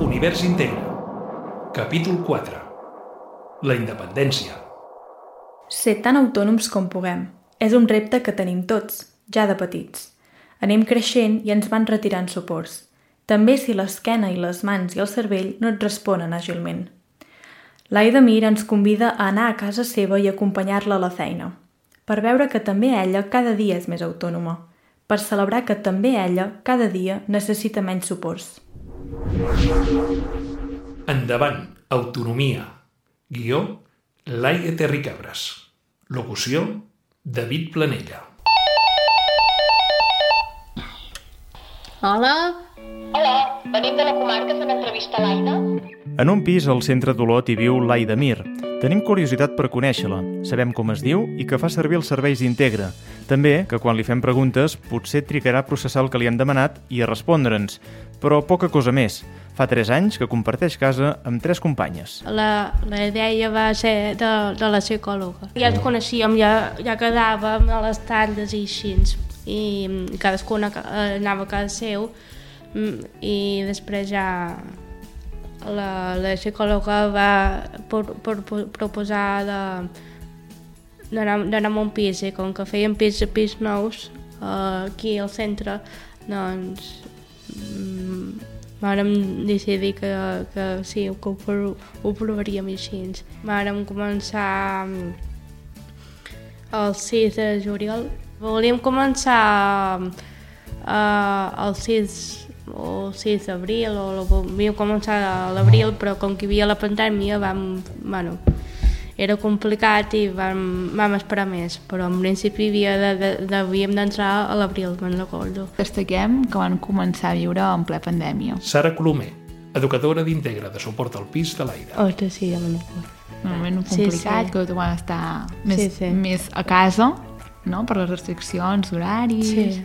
Univers Integre. Capítol 4. La independència. Ser tan autònoms com puguem. És un repte que tenim tots, ja de petits. Anem creixent i ens van retirant suports. També si l'esquena i les mans i el cervell no et responen àgilment. L'Aida Mir ens convida a anar a casa seva i acompanyar-la a la feina, per veure que també ella cada dia és més autònoma, per celebrar que també ella cada dia necessita menys suports. Endavant, autonomia. Guió, Laia Terricabres. Locució, David Planella. Hola, Hola, venim de la comarca fent entrevista a l'Aina. En un pis al centre d'Olot hi viu l'Aida Mir. Tenim curiositat per conèixer-la. Sabem com es diu i que fa servir els serveis d'Integra. També que quan li fem preguntes potser trigarà a processar el que li hem demanat i a respondre'ns. Però poca cosa més. Fa 3 anys que comparteix casa amb tres companyes. la, la idea va ser de, de la psicòloga. Ja ens coneixíem, ja, ja quedàvem a les tardes i així, i cadascuna anava a casa seu, mm, i després ja la, la psicòloga va por, por, por, proposar d'anar a un pis i com que feien pis, pis nous eh, aquí al centre doncs mm, vàrem decidir que, que sí, que ho, ho provaríem així. Vàrem començar mm, el 6 de juliol. Volíem començar uh, el 6 o 6 d'abril o lo volíem començar a l'abril però com que hi havia la pandèmia vam, bueno, era complicat i vam, vam esperar més però en principi havia de, de, de, havíem d'entrar a l'abril, me'n recordo. Destaquem que van començar a viure en ple pandèmia. Sara Colomer, educadora d'Integra de suport al pis de l'Aida. Ostres, sí, ja me'n recordo. Un moment Sí, complicat, sí. que tu van estar més, Sí, sí. més a casa, no?, per les restriccions d'horaris, Sí.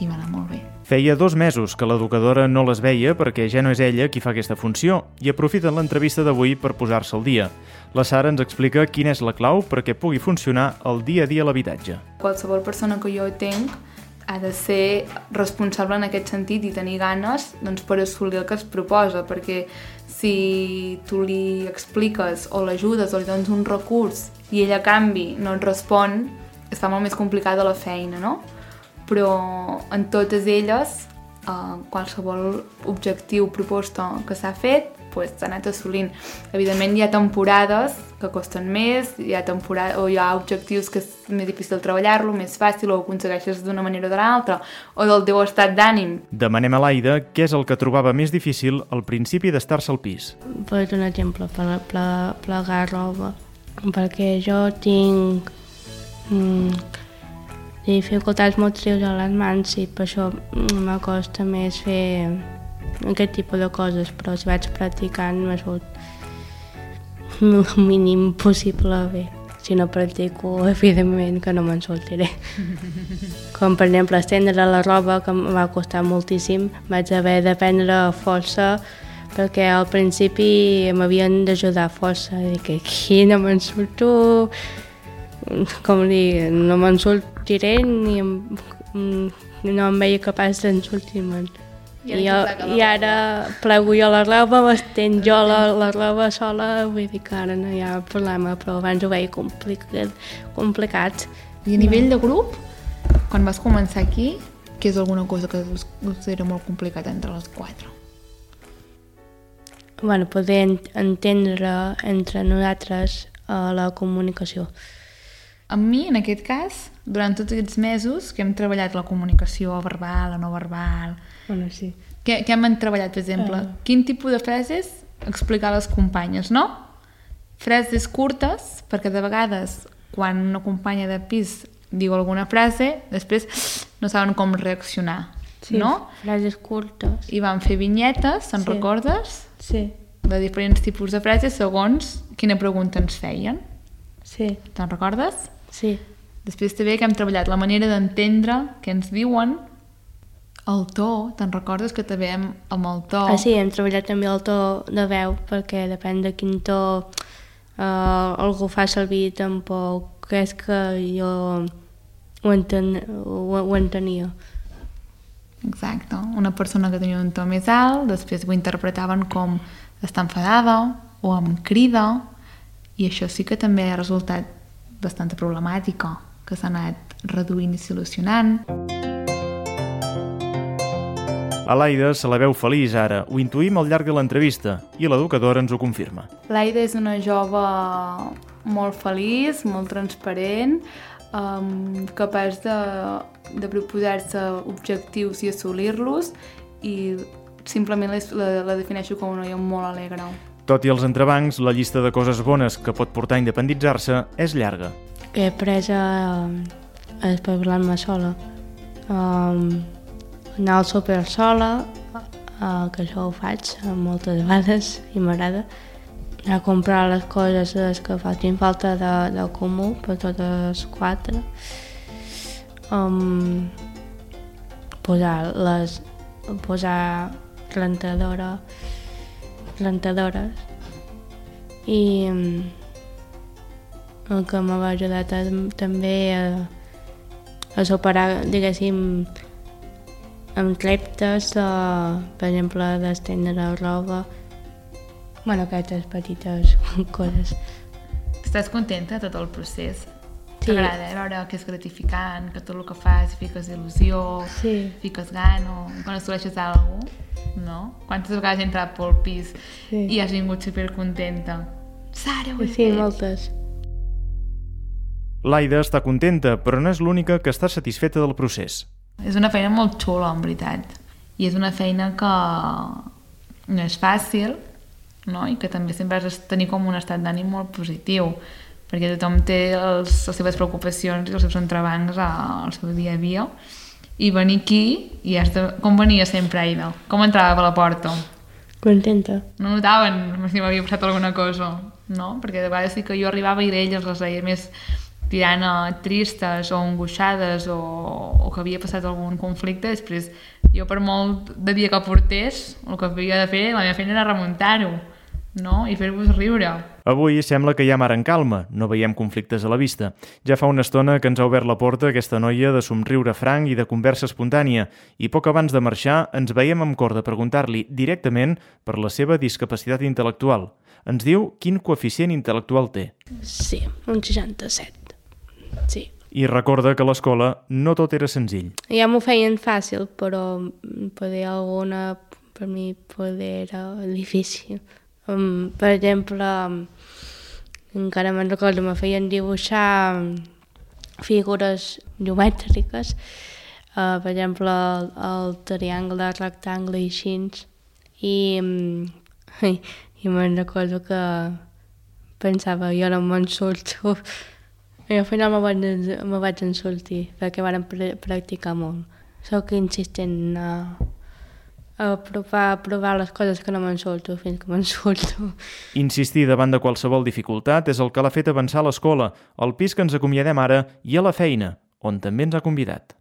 i va anar molt. Feia dos mesos que l'educadora no les veia perquè ja no és ella qui fa aquesta funció i aprofiten l'entrevista d'avui per posar-se al dia. La Sara ens explica quina és la clau perquè pugui funcionar el dia a dia l'habitatge. Qualsevol persona que jo tinc ha de ser responsable en aquest sentit i tenir ganes doncs, per assolir el que es proposa, perquè si tu li expliques o l'ajudes o li dones un recurs i ella a canvi no et respon, es fa molt més complicada la feina, no? Però en totes elles, eh, qualsevol objectiu, proposta que s'ha fet, pues, s'ha anat assolint. Evidentment hi ha temporades que costen més, hi ha, temporada, o hi ha objectius que és més difícil treballar-lo, més fàcil, o ho aconsegueixes d'una manera o de l'altra, o del teu estat d'ànim. Demanem a l'Aida què és el que trobava més difícil al principi d'estar-se al pis. Per un exemple, ple, ple, plegar roba, perquè jo tinc mm, dificultats motrius a les mans i per això mm, m'acosta més fer aquest tipus de coses, però si vaig practicant m'ha sigut el mínim possible bé. Si no practico, evidentment que no me'n sortiré. Com per exemple estendre la roba, que em va costar moltíssim, vaig haver de prendre força perquè al principi m'havien d'ajudar força, i que aquí no me'n surto, com dir, no me'n sortiré ni em, mm, no em veia capaç d'en sortir-me'n. I I, jo, la I ara plego jo la roba, m'estenc jo la, la roba sola, vull dir que ara no hi ha problema, però abans ho veia complicat. complicat. I a nivell de grup, quan vas començar aquí, què és alguna cosa que us, us era molt complicat entre les quatre? Bueno, poder ent- entendre entre nosaltres uh, la comunicació. A mi, en aquest cas, durant tots aquests mesos que hem treballat la comunicació verbal, la no verbal, Bueno, sí. què, què hem treballat, per exemple? Ah. Quin tipus de frases explicar a les companyes, no? Frases curtes, perquè de vegades, quan una companya de pis diu alguna frase, després no saben com reaccionar, sí. no? Frases curtes. I van fer vinyetes, se'n Sí. recordes? Sí, De diferents tipus de frases segons quina pregunta ens feien. sí, Te'n recordes? Sí. Després també que hem treballat la manera d'entendre què ens diuen, el to, te'n recordes que també hem, amb el to... Ah, sí, hem treballat també el to de veu, perquè depèn de quin to eh, algú fa servir tampoc és que jo ho, enten, ho, ho entenia. exacte. Una persona que tenia un to més alt, després ho interpretaven com està enfadada o amb crida, i això sí que també ha resultat bastant problemàtica, que s'ha anat reduint i solucionant. A l'Aida se la veu feliç ara, ho intuïm al llarg de l'entrevista, i l'educadora ens ho confirma. L'Aida és una jove molt feliç, molt transparent, um, capaç de, de proposar-se objectius i assolir-los i simplement la, la, la defineixo com una noia molt alegre. Tot i els entrebancs, la llista de coses bones que pot portar a independitzar-se és llarga. He après a, a espavilar-me sola. Um, anar al súper sola, uh, que això ho faig moltes vegades i m'agrada. A comprar les coses que facin falta de, del comú per totes quatre. Um, posar les posar rentadora rentadores i um, el que m'ha ajudat també a, a superar, diguéssim, amb reptes, de, per exemple, d'estendre roba, bueno, aquestes petites coses. Estàs contenta de tot el procés? Sí. T'agrada eh? veure que és gratificant, que tot el que fas fiques il·lusió, Sí. fiques gana, quan assoleixes alguna cosa, no? Quantes vegades he entrat pel pis Sí. i has vingut supercontenta? Sara, ho he Sí, fet. moltes. L'Aida està contenta, però no és l'única que està satisfeta del procés. És una feina molt xula, en veritat. I és una feina que no és fàcil, no? i que també sempre has de tenir com un estat d'ànim molt positiu, perquè tothom té els, les seves preocupacions i els seus entrebancs al seu dia a dia. I venir aquí, i has de... com venia sempre, Aida? Com entrava per la porta? Contenta. No notaven si m'havia passat alguna cosa, no? Perquè de vegades sí que jo arribava i elles les veia més tirant a tristes o angoixades o, o que havia passat algun conflicte, després jo per molt de dia que portés, el que havia de fer, la meva feina era remuntar-ho, no? I fer-vos riure. Avui sembla que hi ha mar en calma, no veiem conflictes a la vista. Ja fa una estona que ens ha obert la porta aquesta noia de somriure franc i de conversa espontània, i poc abans de marxar ens veiem amb cor de preguntar-li directament per la seva discapacitat intel·lectual. Ens diu quin coeficient intel·lectual té. Sí, un 67. Sí. I recorda que a l'escola no tot era senzill. Ja m'ho feien fàcil, però poder alguna per mi poder era difícil. Um, per exemple, encara me'n recordo, me feien dibuixar figures geomètriques, uh, per exemple, el, el triangle, rectangle i així, i, i, i me'n recordo que pensava, jo no me'n surto, i al final me vaig, me vaig ensortir, perquè vàrem pr practicar molt. Soc insistent a, a, provar, a provar les coses que no me'n surto fins que me'n surto. Insistir davant de qualsevol dificultat és el que l'ha fet avançar a l'escola, al pis que ens acomiadem ara i a la feina, on també ens ha convidat.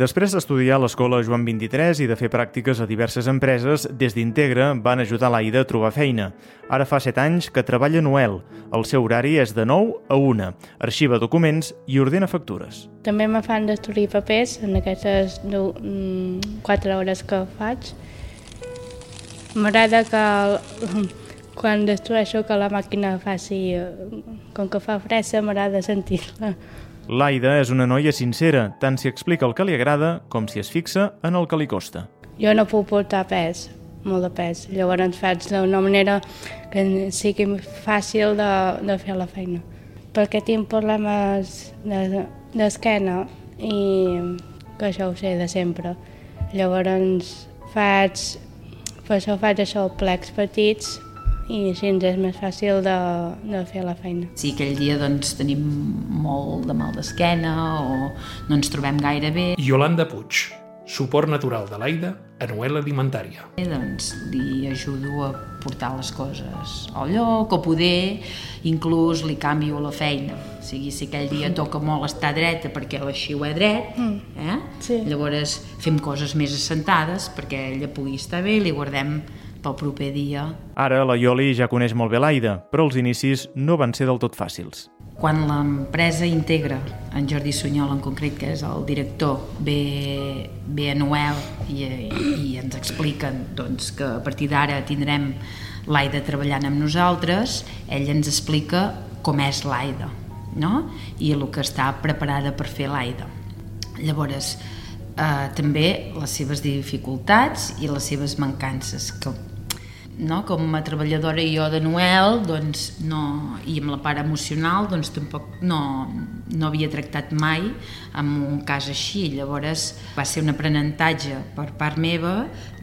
Després d'estudiar a l'escola Joan 23 i de fer pràctiques a diverses empreses, des d'Integra van ajudar l'Aida a trobar feina. Ara fa 7 anys que treballa Noel. El seu horari és de 9 a 1. Arxiva documents i ordena factures. També me fan destruir papers en aquestes 4 hores que faig. M'agrada que el- quan destrueixo que la màquina faci... eh, Com que fa fressa, m'agrada sentir-la. L'Aida és una noia sincera, tant si explica el que li agrada com si es fixa en el que li costa. Jo no puc portar pes, molt de pes. Llavors faig d'una manera que sigui fàcil de, de fer la feina. Perquè tinc problemes de- d'esquena de, i que això ho sé de sempre. Llavors faig, per això faig això, plecs petits i així ens és més fàcil de, de fer la feina. Si aquell dia doncs, tenim molt de mal d'esquena o no ens trobem gaire bé, Yolanda Puig, suport natural de l'Aida a Noel Alimentària. doncs li ajudo a portar les coses al lloc o poder inclús li canvio la feina. O sigui, si aquell dia toca molt estar dreta perquè l'aixio a dret, eh? Sí. llavors fem coses més assentades perquè ella pugui estar bé i li guardem pel proper dia Ara la Ioli ja coneix molt bé l'Aida, però els inicis no van ser del tot fàcils. quan l'empresa integra, en Jordi Sunyol en concret, que és el director, ve, ve a Noel i, i ens expliquen doncs, que a partir d'ara tindrem l'Aida treballant amb nosaltres, ell ens explica com és l'Aida no? i el que està preparada per fer l'Aida. Llavors, eh, també les seves dificultats i les seves mancances, que no? com a treballadora jo de Noel doncs no, i amb la part emocional doncs tampoc no, no havia tractat mai amb un cas així llavors va ser un aprenentatge per part meva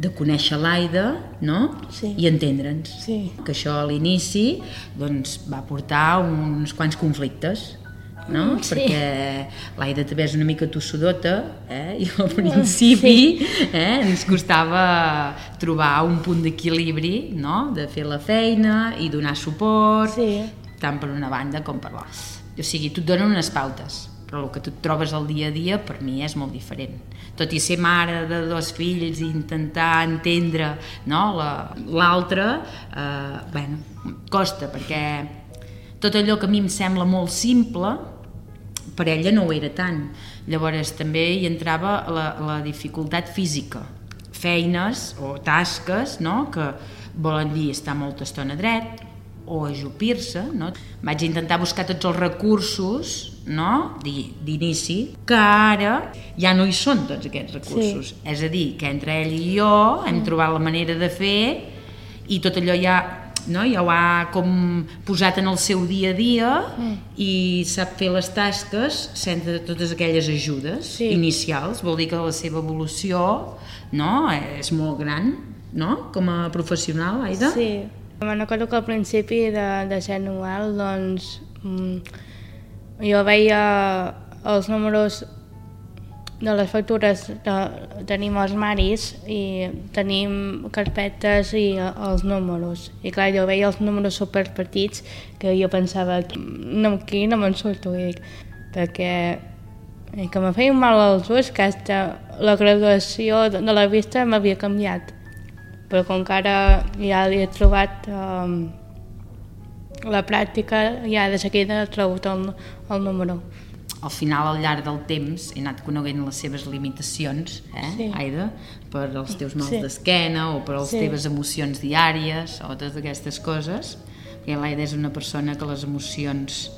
de conèixer l'Aida no? Sí. i entendre'ns Sí. que això a l'inici doncs, va portar uns quants conflictes no? Sí. perquè l'Aida també és una mica tossudota eh? i al principi eh? ens costava trobar un punt d'equilibri no? de fer la feina i donar suport Sí. tant per una banda com per l'altra o sigui, tu et donen unes pautes però el que tu trobes al dia a dia per mi és molt diferent tot i ser mare de dos fills i intentar entendre no, la- l'altre eh, bueno, costa perquè tot allò que a mi em sembla molt simple per ella no ho era tant. Llavors també hi entrava la, la dificultat física. Feines o tasques no? que volen dir estar molta estona dret o ajupir-se. No? Vaig intentar buscar tots els recursos no? Di- d'inici, que ara ja no hi són tots aquests recursos. Sí. És a dir, que entre ell i jo hem trobat la manera de fer i tot allò ja no? ja ho ha com posat en el seu dia a dia mm. i sap fer les tasques sense totes aquelles ajudes Sí. inicials, vol dir que la seva evolució no? és molt gran no? com a professional, Aida? Sí. Me'n recordo que al principi de, de ser Noel, doncs, mm, jo veia els números de les factures, de, tenim els maris i tenim carpetes i eh, els números. I clar, jo veia els números super petits que jo pensava, no, aquí no me'n surto, dic, perquè i que me feien mal els ulls, que hasta la graduació de la vista m'havia canviat però com que ara ja li he trobat um, la pràctica, ja de seguida he trobat el, el número. Al final, al llarg del temps, he anat coneguent les seves limitacions, eh, Sí. Aida, per als teus mals Sí. d'esquena o per les Sí. teves emocions diàries o totes aquestes coses. Perquè l'Aida és una persona que les emocions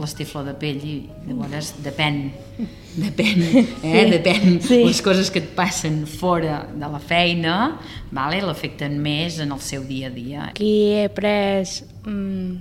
les té flor de pell i llavors depèn, depèn, eh? Sí. depèn Sí. les coses que et passen fora de la feina, vale? l'afecten més en el seu dia a dia. Aquí he après mm,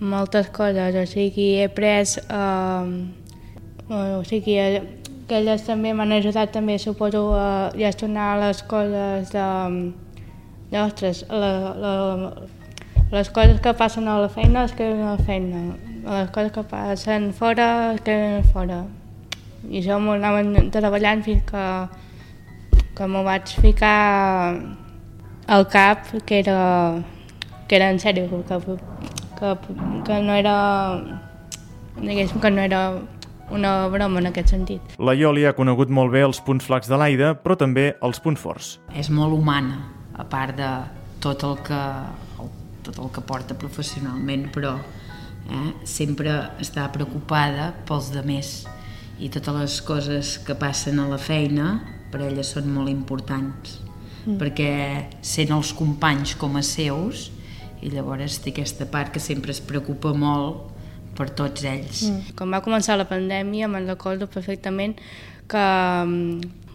moltes coses, o sigui, he après... Um, o sigui, eh, que elles també m'han ajudat també, suposo, a gestionar les coses de... de ostres, la, la, les coses que passen a la feina es queden a la feina, les coses que passen fora es queden fora. I això m'ho anaven treballant fins que, que m'ho vaig ficar al cap que era, que era en sèrio, que, que, que no era, diguéssim que no era una broma en aquest sentit. La Ioli ha conegut molt bé els punts flacs de l'Aida, però també els punts forts. és molt humana, a part de tot el que, tot el que porta professionalment, però eh, sempre està preocupada pels demés i totes les coses que passen a la feina per ella són molt importants mm. perquè sent els companys com a seus i llavors té aquesta part que sempre es preocupa molt per tots ells. Mm. Quan va començar la pandèmia me'n recordo perfectament que,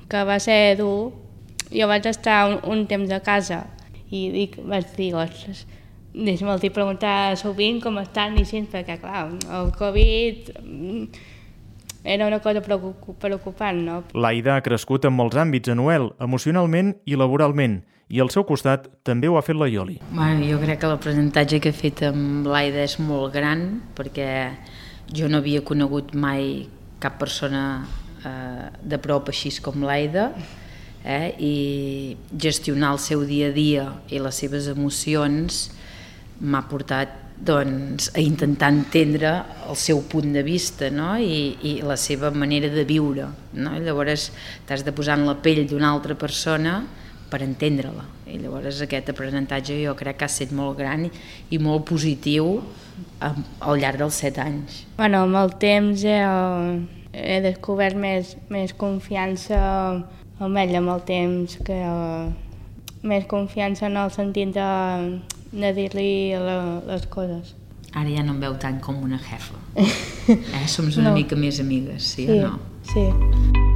que va ser dur. Jo vaig estar un, un temps a casa i dic, vaig dir, ostres, deixa'm els preguntar sovint com estan i així, perquè clar, el Covid mm, era una cosa preocup- preocupant, no? L'Aida ha crescut en molts àmbits a Noel, emocionalment i laboralment, i al seu costat també ho ha fet la Ioli. Bueno, jo crec que l'aprenentatge que he fet amb l'Aida és molt gran perquè jo no havia conegut mai cap persona eh, de prop així com l'Aida eh, i gestionar el seu dia a dia i les seves emocions m'ha portat doncs, a intentar entendre el seu punt de vista no? I, i la seva manera de viure. No? Llavors t'has de posar en la pell d'una altra persona per entendre-la. I llavors aquest aprenentatge jo crec que ha estat molt gran i, molt positiu al llarg dels set anys. Bueno, amb el temps he, he descobert més, més confiança amb ell amb el temps, que més confiança en el sentit de, de dir-li les coses. Ara ja no em veu tant com una jefa. Eh? Som una no. mica més amigues, sí, sí o no? Sí.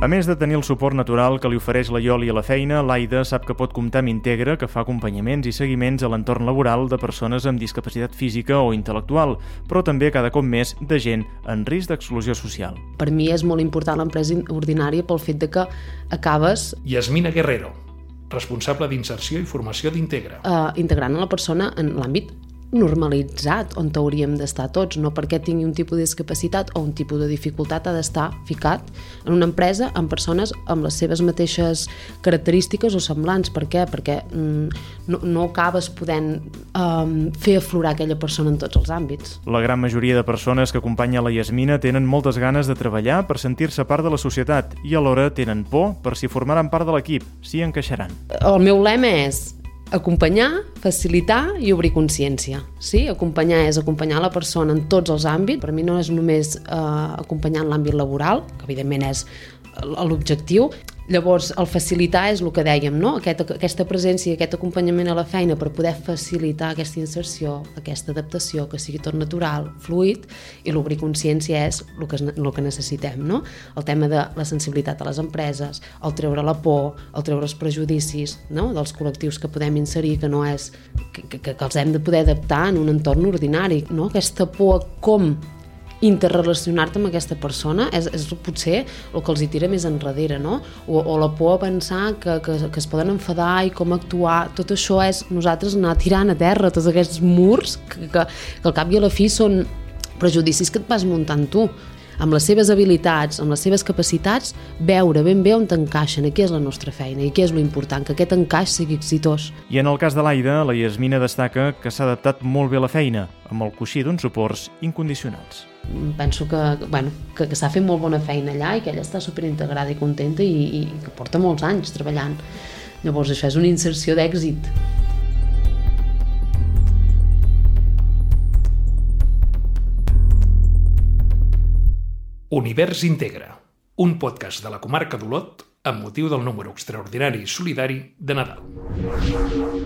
A més de tenir el suport natural que li ofereix la Ioli a la feina, l'Aida sap que pot comptar amb Integra, que fa acompanyaments i seguiments a l'entorn laboral de persones amb discapacitat física o intel·lectual, però també cada cop més de gent en risc d'exclusió social. Per mi és molt important l'empresa ordinària pel fet de que acabes... Yasmina Guerrero, responsable d'inserció i formació d'Integra. Uh, integrant a la persona en l'àmbit normalitzat on hauríem d'estar tots, no perquè tingui un tipus de discapacitat o un tipus de dificultat ha d'estar ficat en una empresa amb persones amb les seves mateixes característiques o semblants. Per què? Perquè mm, no, no acabes podent um, fer aflorar aquella persona en tots els àmbits. La gran majoria de persones que acompanya la Yasmina tenen moltes ganes de treballar per sentir-se part de la societat i alhora tenen por per si formaran part de l'equip, si encaixaran. El meu lema és acompanyar, facilitar i obrir consciència. Sí? Acompanyar és acompanyar la persona en tots els àmbits. Per mi no és només eh, acompanyar en l'àmbit laboral, que evidentment és l'objectiu, Llavors, el facilitar és el que dèiem, no? Aquest, aquesta presència aquest acompanyament a la feina per poder facilitar aquesta inserció, aquesta adaptació, que sigui tot natural, fluid, i l'obrir consciència és el que, el que necessitem, no? El tema de la sensibilitat a les empreses, el treure la por, el treure els prejudicis no? dels col·lectius que podem inserir, que no és... que, que, que els hem de poder adaptar en un entorn ordinari, no? Aquesta por com interrelacionar-te amb aquesta persona és, és potser el que els hi tira més enrere, no? O, o la por a pensar que, que, que es poden enfadar i com actuar, tot això és nosaltres anar tirant a terra tots aquests murs que, que, que al cap i a la fi són prejudicis que et vas muntant tu amb les seves habilitats, amb les seves capacitats, veure ben bé on t'encaixen i què és la nostra feina i què és important, que aquest encaix sigui exitós. I en el cas de l'Aida, la Yasmina destaca que s'ha adaptat molt bé a la feina, amb el coixí d'uns suports incondicionals penso que, bueno, que, que s'ha fet molt bona feina allà i que ella està superintegrada i contenta i, i que porta molts anys treballant. Llavors això és una inserció d'èxit. Univers Integra, un podcast de la comarca d'Olot amb motiu del número extraordinari i solidari de Nadal.